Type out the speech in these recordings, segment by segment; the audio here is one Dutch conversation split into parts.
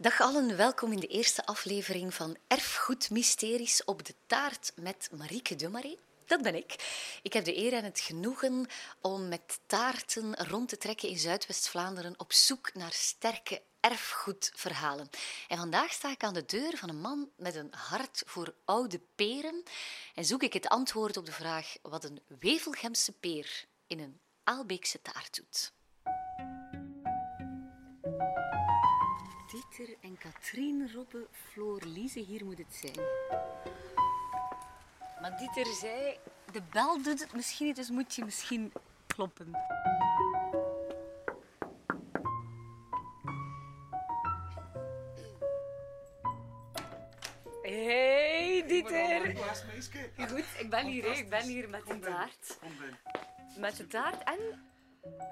Dag allen, welkom in de eerste aflevering van Erfgoed Mysteries op de taart met Marieke Dumaré. Dat ben ik. Ik heb de eer en het genoegen om met taarten rond te trekken in Zuidwest-Vlaanderen op zoek naar sterke erfgoedverhalen. En vandaag sta ik aan de deur van een man met een hart voor oude peren en zoek ik het antwoord op de vraag wat een Wevelgemse peer in een Aalbeekse taart doet. Dieter en Katrien Robbe, Floor Lize, hier moet het zijn. Maar Dieter zei, de bel doet het misschien niet, dus moet je misschien kloppen. Hey Dieter! Goed, ik ben hier, hè. ik ben hier met de taart. Met de taart en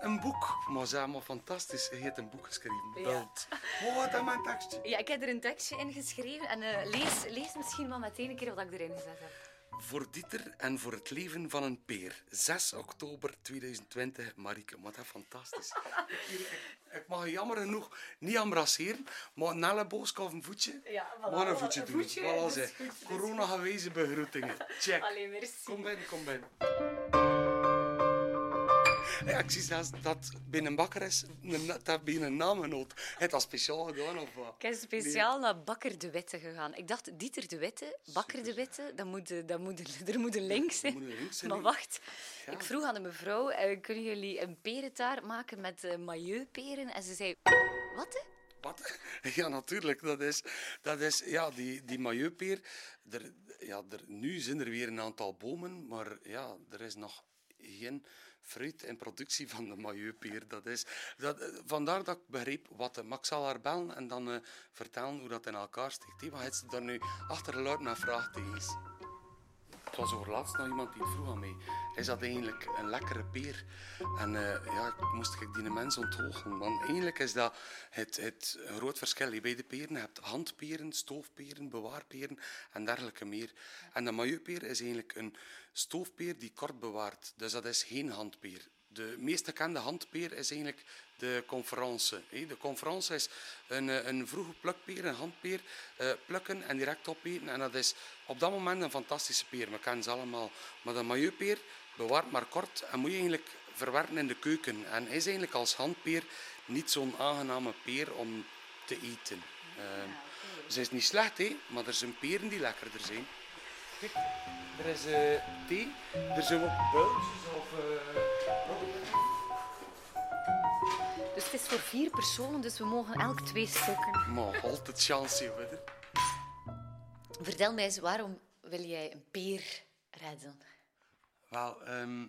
Een boek. Maar ze fantastisch. Hij heeft een boek geschreven. Ja. Belt. Oh, wat is mijn tekstje? Ja, ik heb er een tekstje in geschreven en eh, lees, lees misschien wel meteen een keer wat ik erin gezet heb. Voor Dieter en voor het leven van een peer. 6 oktober 2020, Marieke. Wat dat fantastisch. Ik, ik mag je jammer genoeg niet embrasseren, maar een elleboog of een voetje. Ja, voilà. Maar een voetje Een doen. voetje, Voilà, Corona gewezen begroetingen. Check. Allee, merci. Kom binnen, kom binnen. Ja, ik zie zelfs dat binnen een bakker is, dat binnen een naamgenoot. Heeft dat speciaal gedaan of wat? Ik ben speciaal naar Bakker de Witte gegaan. Ik dacht, Dieter de Witte, Bakker de Witte, dat moet, dat moet, er moet een link zijn. Maar wacht, ik vroeg aan de mevrouw, eh, kunnen jullie een perentaart maken met uh? En ze zei, wat? Wat? Ja, natuurlijk. Dat is, dat is ja, die, die mailleutpeer. Er, ja, er, nu zijn er weer een aantal bomen, maar ja, er is nog geen fruit in productie van de mailleutpeer. Dat is, dat, eh, vandaar dat ik begreep wat. Maar ik zal haar bellen en dan eh, vertellen hoe dat in elkaar steekt. hè. Wat heeft ze daar nu achter luid naar vraagtekens? Het was overlaatst nog iemand die vroeg aan mij. Is dat eigenlijk een lekkere peer? En eh, ja, moest ik die mens onthogen. Want eigenlijk is dat het, het groot verschil. Bij de peren je hebt handperen, stoofperen, bewaarperen en dergelijke meer. En de mailleutpeer is eigenlijk een stoofpeer die kort bewaart. Dus dat is geen handpeer. De meest gekende handpeer is eigenlijk de conference. hè. De conference is een, eh, een vroege plukpeer, een handpeer, eh, plukken en direct opeten. En dat is op dat moment een fantastische peer. We kennen ze allemaal. Maar de mailleutpeer bewaart maar kort en moet je eigenlijk verwerken in de keuken. En is eigenlijk als handpeer niet zo'n aangename peer om te eten. Ehm, Ze is niet slecht, hè, maar er zijn peren die lekkerder zijn. Kijk, er is eh, thee, er zijn ook builtjes of... eh, Dus het is voor vier personen, dus we mogen elk twee stukken. Maar altijd chance, hè. Vertel mij eens, waarom wil jij een peer redden? Wel, ehm,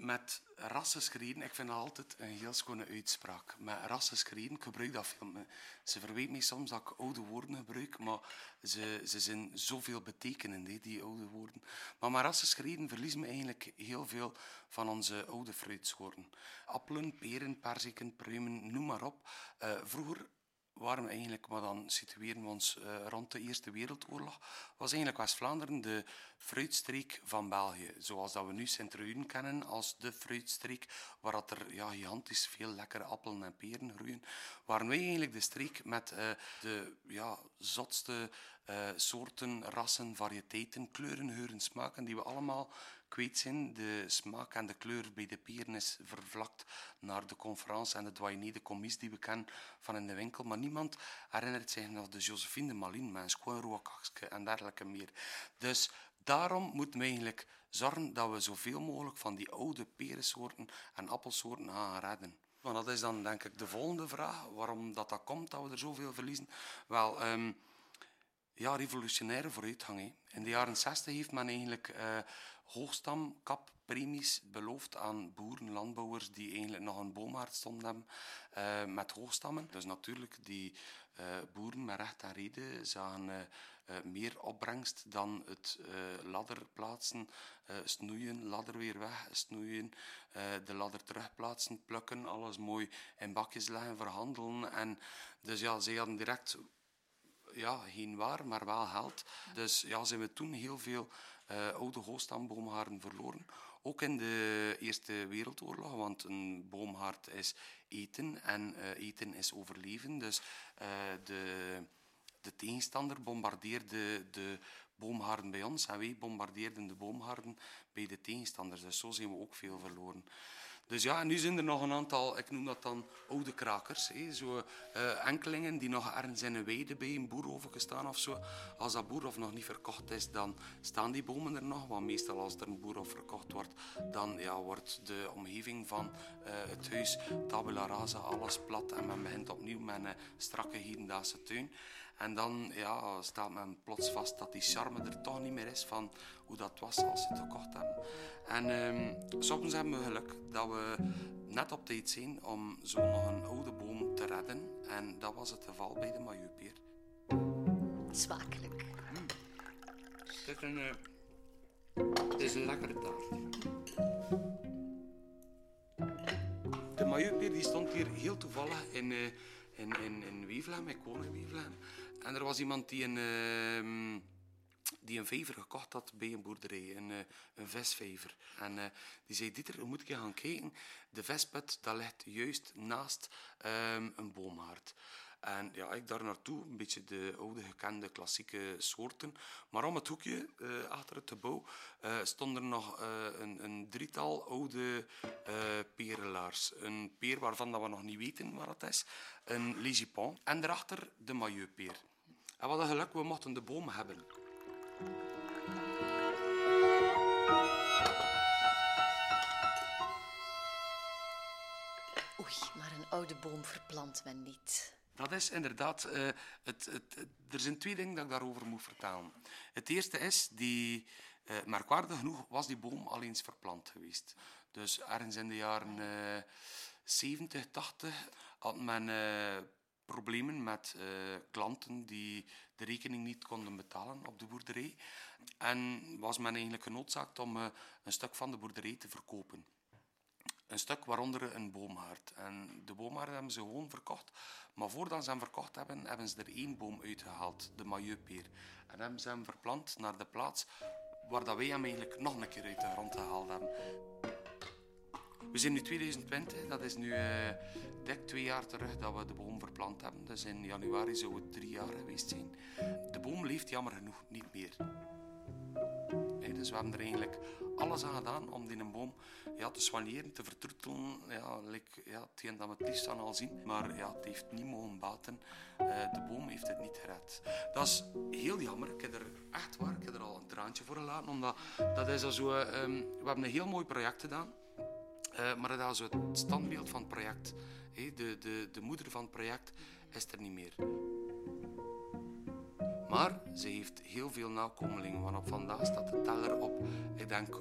met rassenschreden, ik vind dat altijd een heel schone uitspraak. Met rassenschreden, ik gebruik dat veel. Ze verwijt mij soms dat ik oude woorden gebruik, maar ze, ze zijn zoveel betekenend, die oude woorden. Maar met rassenschreden verliezen we eigenlijk heel veel van onze oude fruitsoorten. Appelen, peren, perziken, pruimen, noem maar op. Eh, vroeger we eigenlijk, maar dan situeren we ons eh, rond de Eerste Wereldoorlog, was eigenlijk West-Vlaanderen de fruitstreek van België. Zoals dat we nu Sint-Truiden kennen als de fruitstreek, waar dat er ja, gigantisch veel lekkere appelen en peren groeien, waren wij eigenlijk de streek met eh, de ja, zotste eh, soorten, rassen, variëteiten, kleuren, geuren, smaken, die we allemaal kwijt. De smaak en de kleur bij de peren is vervlakt naar de conference en de doyenné, de commies die we kennen van in de winkel. Maar niemand herinnert zich nog de Josephine de Malin met een schoon en dergelijke meer. Dus daarom moeten we eigenlijk zorgen dat we zoveel mogelijk van die oude perensoorten en appelsoorten gaan redden. Want dat is dan denk ik de volgende vraag, waarom dat, dat komt, dat we er zoveel verliezen. Wel, ehm, ja, revolutionaire vooruitgang. In de jaren 60 heeft men eigenlijk eh hoogstamkappremies beloofd aan boeren, landbouwers die eigenlijk nog een boomhaard stonden hebben eh, met hoogstammen. Dus natuurlijk, die eh, boeren met recht en reden zagen eh, meer opbrengst dan het ladder plaatsen, snoeien, ladder weer weg, snoeien, de ladder terugplaatsen, plukken, alles mooi in bakjes leggen, verhandelen. En dus ja, ze hadden direct ja, geen waar, maar wel geld. Dus ja, zijn we toen heel veel eh, oude hoogstamboomhaarden verloren. Ook in de Eerste Wereldoorlog, want een boomhaard is eten en eh, eten is overleven. Dus eh, de tegenstander bombardeerde de boomhaarden bij ons en wij bombardeerden de boomhaarden bij de tegenstanders. Dus zo zijn we ook veel verloren. Dus ja, nu zijn er nog een aantal, ik noem dat dan oude krakers. Zo uh, enkelingen die nog ergens in een weide bij een boer overgestaan of zo. Als dat boer of nog niet verkocht is, dan staan die bomen er nog. Want meestal als er een boer of verkocht wordt, dan ja, wordt de omgeving van uh, het huis tabula rasa, alles plat. En men begint opnieuw met een strakke hedendaagse tuin. En dan ja, staat men plots vast dat die charme er toch niet meer is van hoe dat was als ze het gekocht hebben. En um, soms hebben we geluk dat we net op tijd zijn om zo nog een oude boom te redden. En dat was het geval bij de Majupeer. Smakelijk. Mm. Het is een, uh, het is een lekkere taart. De Majupeer die stond hier heel toevallig in, uh, in, in, in Wevelgem, ik woon in Wevelgem. En er was iemand die een, uh, die een vijver gekocht had bij een boerderij, een, uh, een visvijver. En uh, die zei, Dieter, moet ik gaan kijken? De visput, dat ligt juist naast um, een boomhaard. En ja, ik daar naartoe, een beetje de oude gekende klassieke soorten. Maar om het hoekje, uh, achter het gebouw, uh, stonden er nog uh, een, een, drietal oude perelaars. Een peer waarvan dat we nog niet weten wat het is. Een Ligipon. En daarachter de Maillotpeer. En wat een geluk, we mochten de boom hebben. Oei, maar een oude boom verplant men niet. Dat is inderdaad... Uh, het, het, er zijn twee dingen dat ik daarover moet vertellen. Het eerste is, die, uh, merkwaardig genoeg was die boom al eens verplant geweest. Dus ergens in de jaren uh, 70, 80 had men problemen met klanten die de rekening niet konden betalen op de boerderij. En was men eigenlijk genoodzaakt om een stuk van de boerderij te verkopen. Een stuk waaronder een boomhaard. En de boomhaard hebben ze gewoon verkocht. Maar voordat ze hem verkocht hebben, hebben ze er één boom uitgehaald, de maillotpeer. En hebben ze hem verplant naar de plaats waar dat wij hem eigenlijk nog een keer uit de grond gehaald hebben. We zijn nu 2020, dat is nu uh, dik twee jaar terug dat we de boom verplant hebben. Dus in januari zou het drie jaar geweest zijn. De boom leeft jammer genoeg niet meer. Dus we hebben er eigenlijk alles aan gedaan om die boom ja, te soigneren, te vertroetelen. Ja, like, ja, hetgeen dat we het liefst aan al zien. Maar ja, het heeft niet mogen baten. Uh, de boom heeft het niet gered. Dat is heel jammer. Ik heb er echt waar, ik heb er al een traantje voor gelaten. Omdat dat is zo, um, we hebben een heel mooi project gedaan. Uh, maar dat is het standbeeld van het project. De, de, de moeder van het project is er niet meer. Maar ze heeft heel veel nakomelingen. Want op vandaag staat de teller op, ik denk,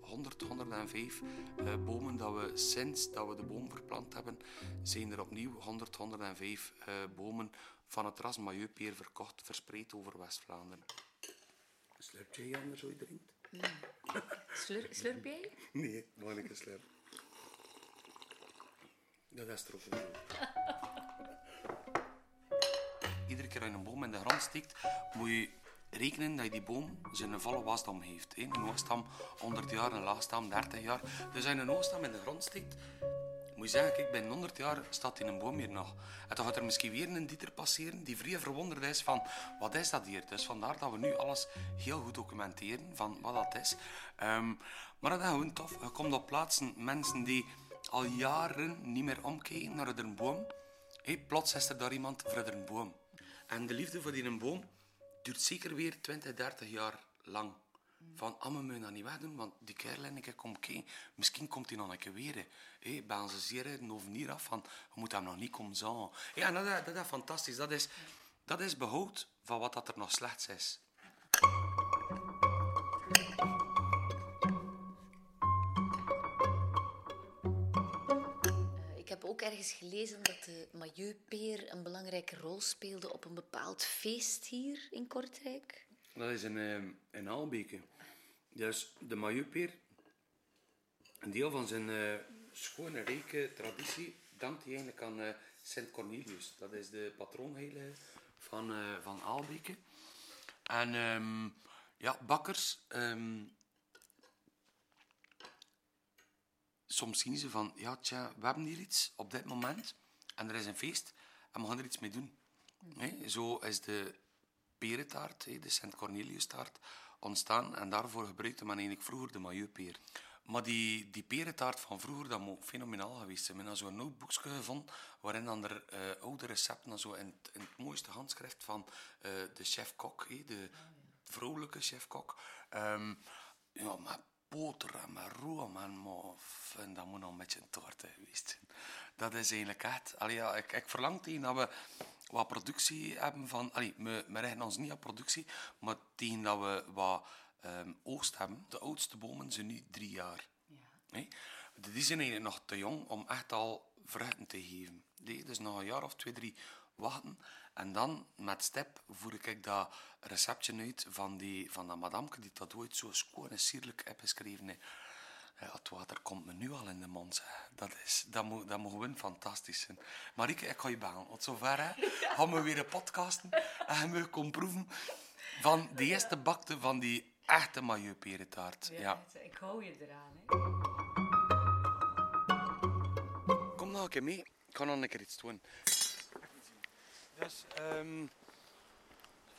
100, 105 uh, bomen dat we sinds dat we de boom verplant hebben, zijn er opnieuw 100, 105 uh, bomen van het ras Maillepeer verkocht, verspreid over West-Vlaanderen. Slurpt jij anders zo drinkt? Nee. Slur, slurp jij? Nee, maar ik slurp. Dat is er ook Iedere keer als je een boom in de grond steekt, moet je rekenen dat je die boom zijn volle wasdom heeft. Een hoogstam 100 jaar, een laagstam 30 jaar. Dus als je een hoogstam in de grond steekt, moet je zeggen, kijk, binnen 100 jaar staat in een boom hier nog. En dan gaat er misschien weer een dieter passeren die vrij verwonderd is van, wat is dat hier? Dus vandaar dat we nu alles heel goed documenteren van wat dat is. Um, maar dat is gewoon tof. Je komt op plaatsen, mensen die al jaren niet meer omkijken naar een boom. Plots is er daar iemand voor een boom. En de liefde voor die boom duurt zeker weer 20, 30 jaar lang. Van, ah, we moeten dat niet wegdoen, want die kerel en ik kom kijken. Misschien komt hij nog een keer weer. Bij onze zeer over hier af van, we moeten hem nog niet komen zagen. Ja, dat, dat, is fantastisch. Dat is, dat is behoud van wat dat er nog slechts is. Ergens gelezen dat de Maillotpeer een belangrijke rol speelde op een bepaald feest hier in Kortrijk. Dat is in, uh, in Aalbeke. Dus de Maillotpeer, een deel van zijn uh, schone, rijke traditie, dankt hij eigenlijk aan uh, Sint Cornelius. Dat is de patroonheilige van, van Aalbeke. En um, ja, bakkers um, soms zien ze van, ja, tja, we hebben hier iets op dit moment en er is een feest en we gaan er iets mee doen. Nee, zo is de perentaart, de Sint Cornelius taart, ontstaan. En daarvoor gebruikte men eigenlijk vroeger de maillepeer. Maar die, die perentaart van vroeger, dat moet fenomenaal geweest zijn. We hebben zo'n noteboekje gevonden, waarin dan er uh, oude recepten zo in, in, het mooiste handschrift van uh, de chef-kok, de vrolijke chef-kok. Um, ja, met boter en met room en. En dat moet nog een beetje een toort geweest zijn. Dat is eigenlijk echt... Allee, ja, ik, ik verlang tegen dat we wat productie hebben van... Allee, we, we richten ons niet op productie, maar tegen dat we wat um, oogst hebben. De oudste bomen zijn nu drie jaar. Ja. Nee? Die zijn eigenlijk nog te jong om echt al vruchten te geven. Nee? Dus nog een jaar of twee, drie wachten. En dan met step voer ik dat receptje uit van, die, van dat madamke die dat ooit zo schoon en sierlijk heb geschreven. Ja, het water komt me nu al in de mond. Dat, is, dat, moet, dat moet gewoon fantastisch zijn. Marieke, ik ga je bellen. Tot zover hè. gaan we weer een podcasten en we komen proeven van de eerste bakte van die echte maillot-peretaart. Ja, ja. Ik hou je eraan. Hè. Kom nou een keer mee. Ik ga nog een keer iets doen. Dus, um,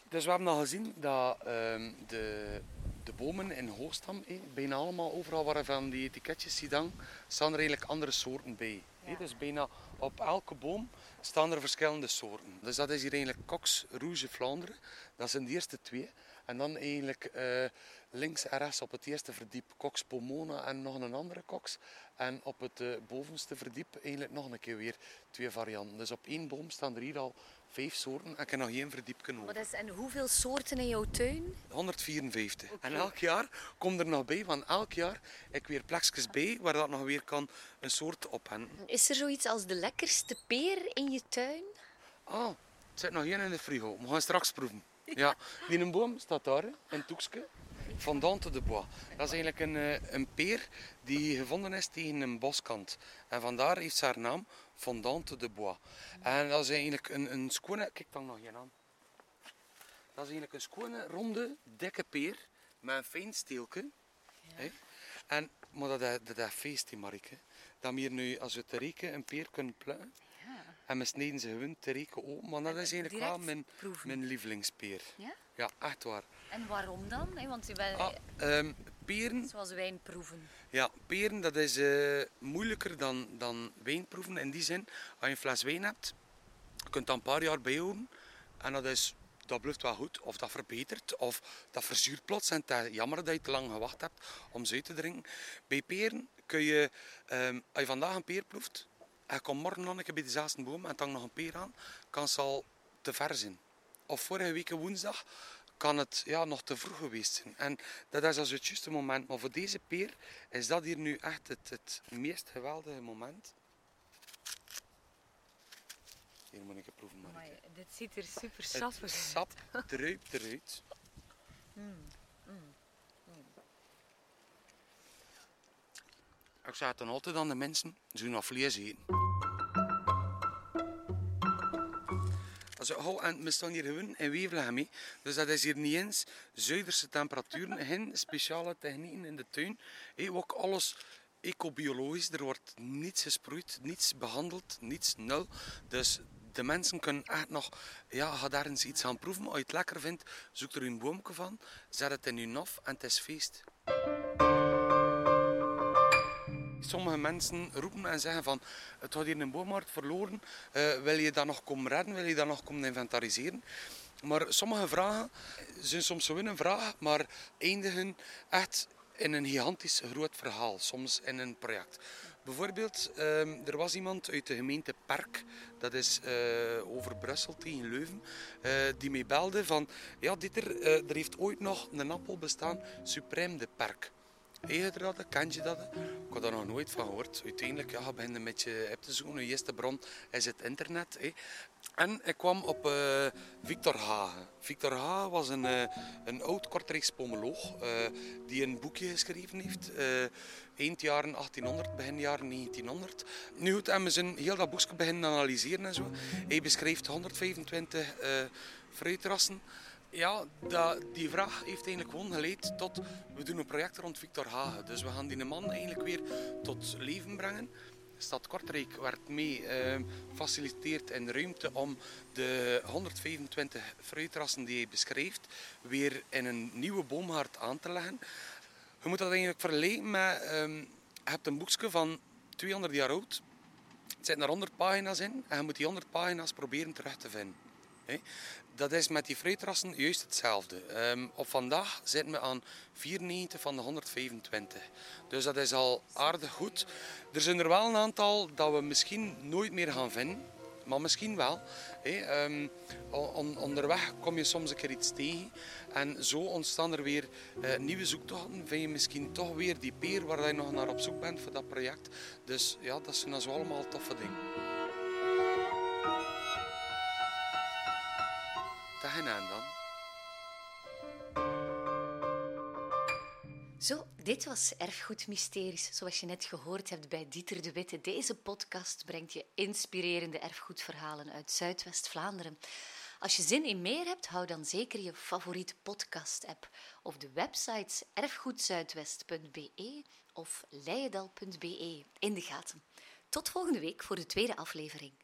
dus we hebben al gezien dat um, de, de bomen in Hoogstam, eh, bijna allemaal overal waar van die etiketjes dan, staan er eigenlijk andere soorten bij. Ja. Dus bijna op elke boom staan er verschillende soorten. Dus dat is hier eigenlijk Cox Rouge Vlaanderen. Dat zijn de eerste twee. En dan eigenlijk uh, links en rechts op het eerste verdiep Cox Pomona en nog een andere Cox. En op het uh, bovenste verdiep eigenlijk nog een keer weer twee varianten. Dus op één boom staan er hier al vijf soorten en ik heb nog één verdiep over. Wat is, en hoeveel soorten in jouw tuin? 154. En elk jaar komt er nog bij, van elk jaar ik weer plekjes bij waar dat nog weer kan een soort op hen. Is er zoiets als de lekkerste peer in je tuin? Ah, er zit nog één in de frigo. We gaan straks proeven. Ja, die een boom staat daar, in het toekje. Fondante de Bois. Dat is eigenlijk een, eh, een peer die gevonden is tegen een boskant. En vandaar heeft ze haar naam Fondante de Bois. En dat is eigenlijk een, een schone... Kijk dan nog hier aan. Dat is eigenlijk een schone, ronde, dikke peer met een fijn steeltje. Ja. En, maar dat, dat, dat feest, die Marike. Dat we hier nu, als we te rekenen, een peer kunnen plukken. En we snijden ze gewoon te rekenen open. Maar dat is eigenlijk wel mijn, mijn lievelingspeer. Ja? Ja, echt waar. En waarom dan? Want je bent... Ah, um, peren... Zoals wijnproeven. Ja, peren dat is uh, moeilijker dan, dan wijnproeven. In die zin, als je een fles wijn hebt, je kunt dat een paar jaar bijhouden. En dat is dat blijft wel goed, of dat verbetert, of dat verzuurt plots. En het is jammer dat je te lang gewacht hebt om ze uit te drinken. Bij peren kun je, um, als je vandaag een peer proeft, en je komt morgen nog een keer bij dezelfde boom en hangt nog een peer aan, kan ze al te ver zijn. Of vorige week woensdag kan het ja, nog te vroeg geweest zijn. En dat is als het juiste moment. Maar voor deze peer is dat hier nu echt het, het meest geweldige moment. Hier moet ik het proeven, maar Dit ziet er super sap uit. Sap druipt eruit. Mm, mm. Ik zeg dan altijd aan de mensen, ze nog vlees eten. en we staan hier gewoon in Wevelgem. Dus dat is hier niet eens Zuiderse temperaturen, geen speciale technieken in de tuin. Ook alles ecobiologisch. Er wordt niets gesproeid, niets behandeld, niets nul. Dus de mensen kunnen echt nog, ja, ga daar eens iets gaan proeven. Als je het lekker vindt, zoek er een boomje van, zet het in je nof en het is feest. Sommige mensen roepen en zeggen van het had hier een boommarkt verloren, uh, wil je dat nog komen redden, wil je dat nog komen inventariseren? Maar sommige vragen zijn soms gewoon een vraag, maar eindigen echt in een gigantisch groot verhaal, soms in een project. Bijvoorbeeld, ehm, er was iemand uit de gemeente Perk, dat is uh, over Brussel tegen Leuven, uh, die mij belde van, ja Dieter, er heeft ooit nog een appel bestaan, Supreme de Perk. Je dat? Ken je dat? Ik had daar nog nooit van gehoord. Uiteindelijk ja, je begint een beetje op te zoeken. Eerste bron is het internet. Hè. En ik kwam op uh, Victor Hagen. Victor Hagen was een, uh, een oud Kortrijks pomoloog uh, die een boekje geschreven heeft. eind jaren 1800, begin jaren 1900. Nu goed, en we zijn heel dat boekje beginnen analyseren en zo. Hij beschrijft 125 fruitrassen. Ja, die vraag heeft eigenlijk gewoon geleid tot... We doen een project rond Victor Hagen. Dus we gaan die man eigenlijk weer tot leven brengen. Stad Kortrijk werd mee ehm, faciliteerd in ruimte om de 125 fruitrassen die hij beschrijft weer in een nieuwe boomhart aan te leggen. Je moet dat eigenlijk vergelijken met... Um, je hebt een boekje van 200 jaar oud. Er zitten er 100 pagina's in en je moet die 100 pagina's proberen terug te vinden. Dat is met die fruitrassen juist hetzelfde. Um, op vandaag zitten we aan 94 van de 125. Dus dat is al aardig goed. Er zijn er wel een aantal dat we misschien nooit meer gaan vinden. Maar misschien wel. Um, on, onderweg kom je soms een keer iets tegen. En zo ontstaan er weer uh, nieuwe zoektochten. Vind je misschien toch weer die peer waar je nog naar op zoek bent voor dat project. Dus ja, dat zijn zo allemaal toffe dingen. Aan dan. Zo, dit was Erfgoed Mysteries, zoals je net gehoord hebt bij Dieter de Witte. Deze podcast brengt je inspirerende erfgoedverhalen uit Zuidwest-Vlaanderen. Als je zin in meer hebt, hou dan zeker je favoriete podcast-app of de websites erfgoedzuidwest.be of leijendal.be in de gaten. Tot volgende week voor de tweede aflevering.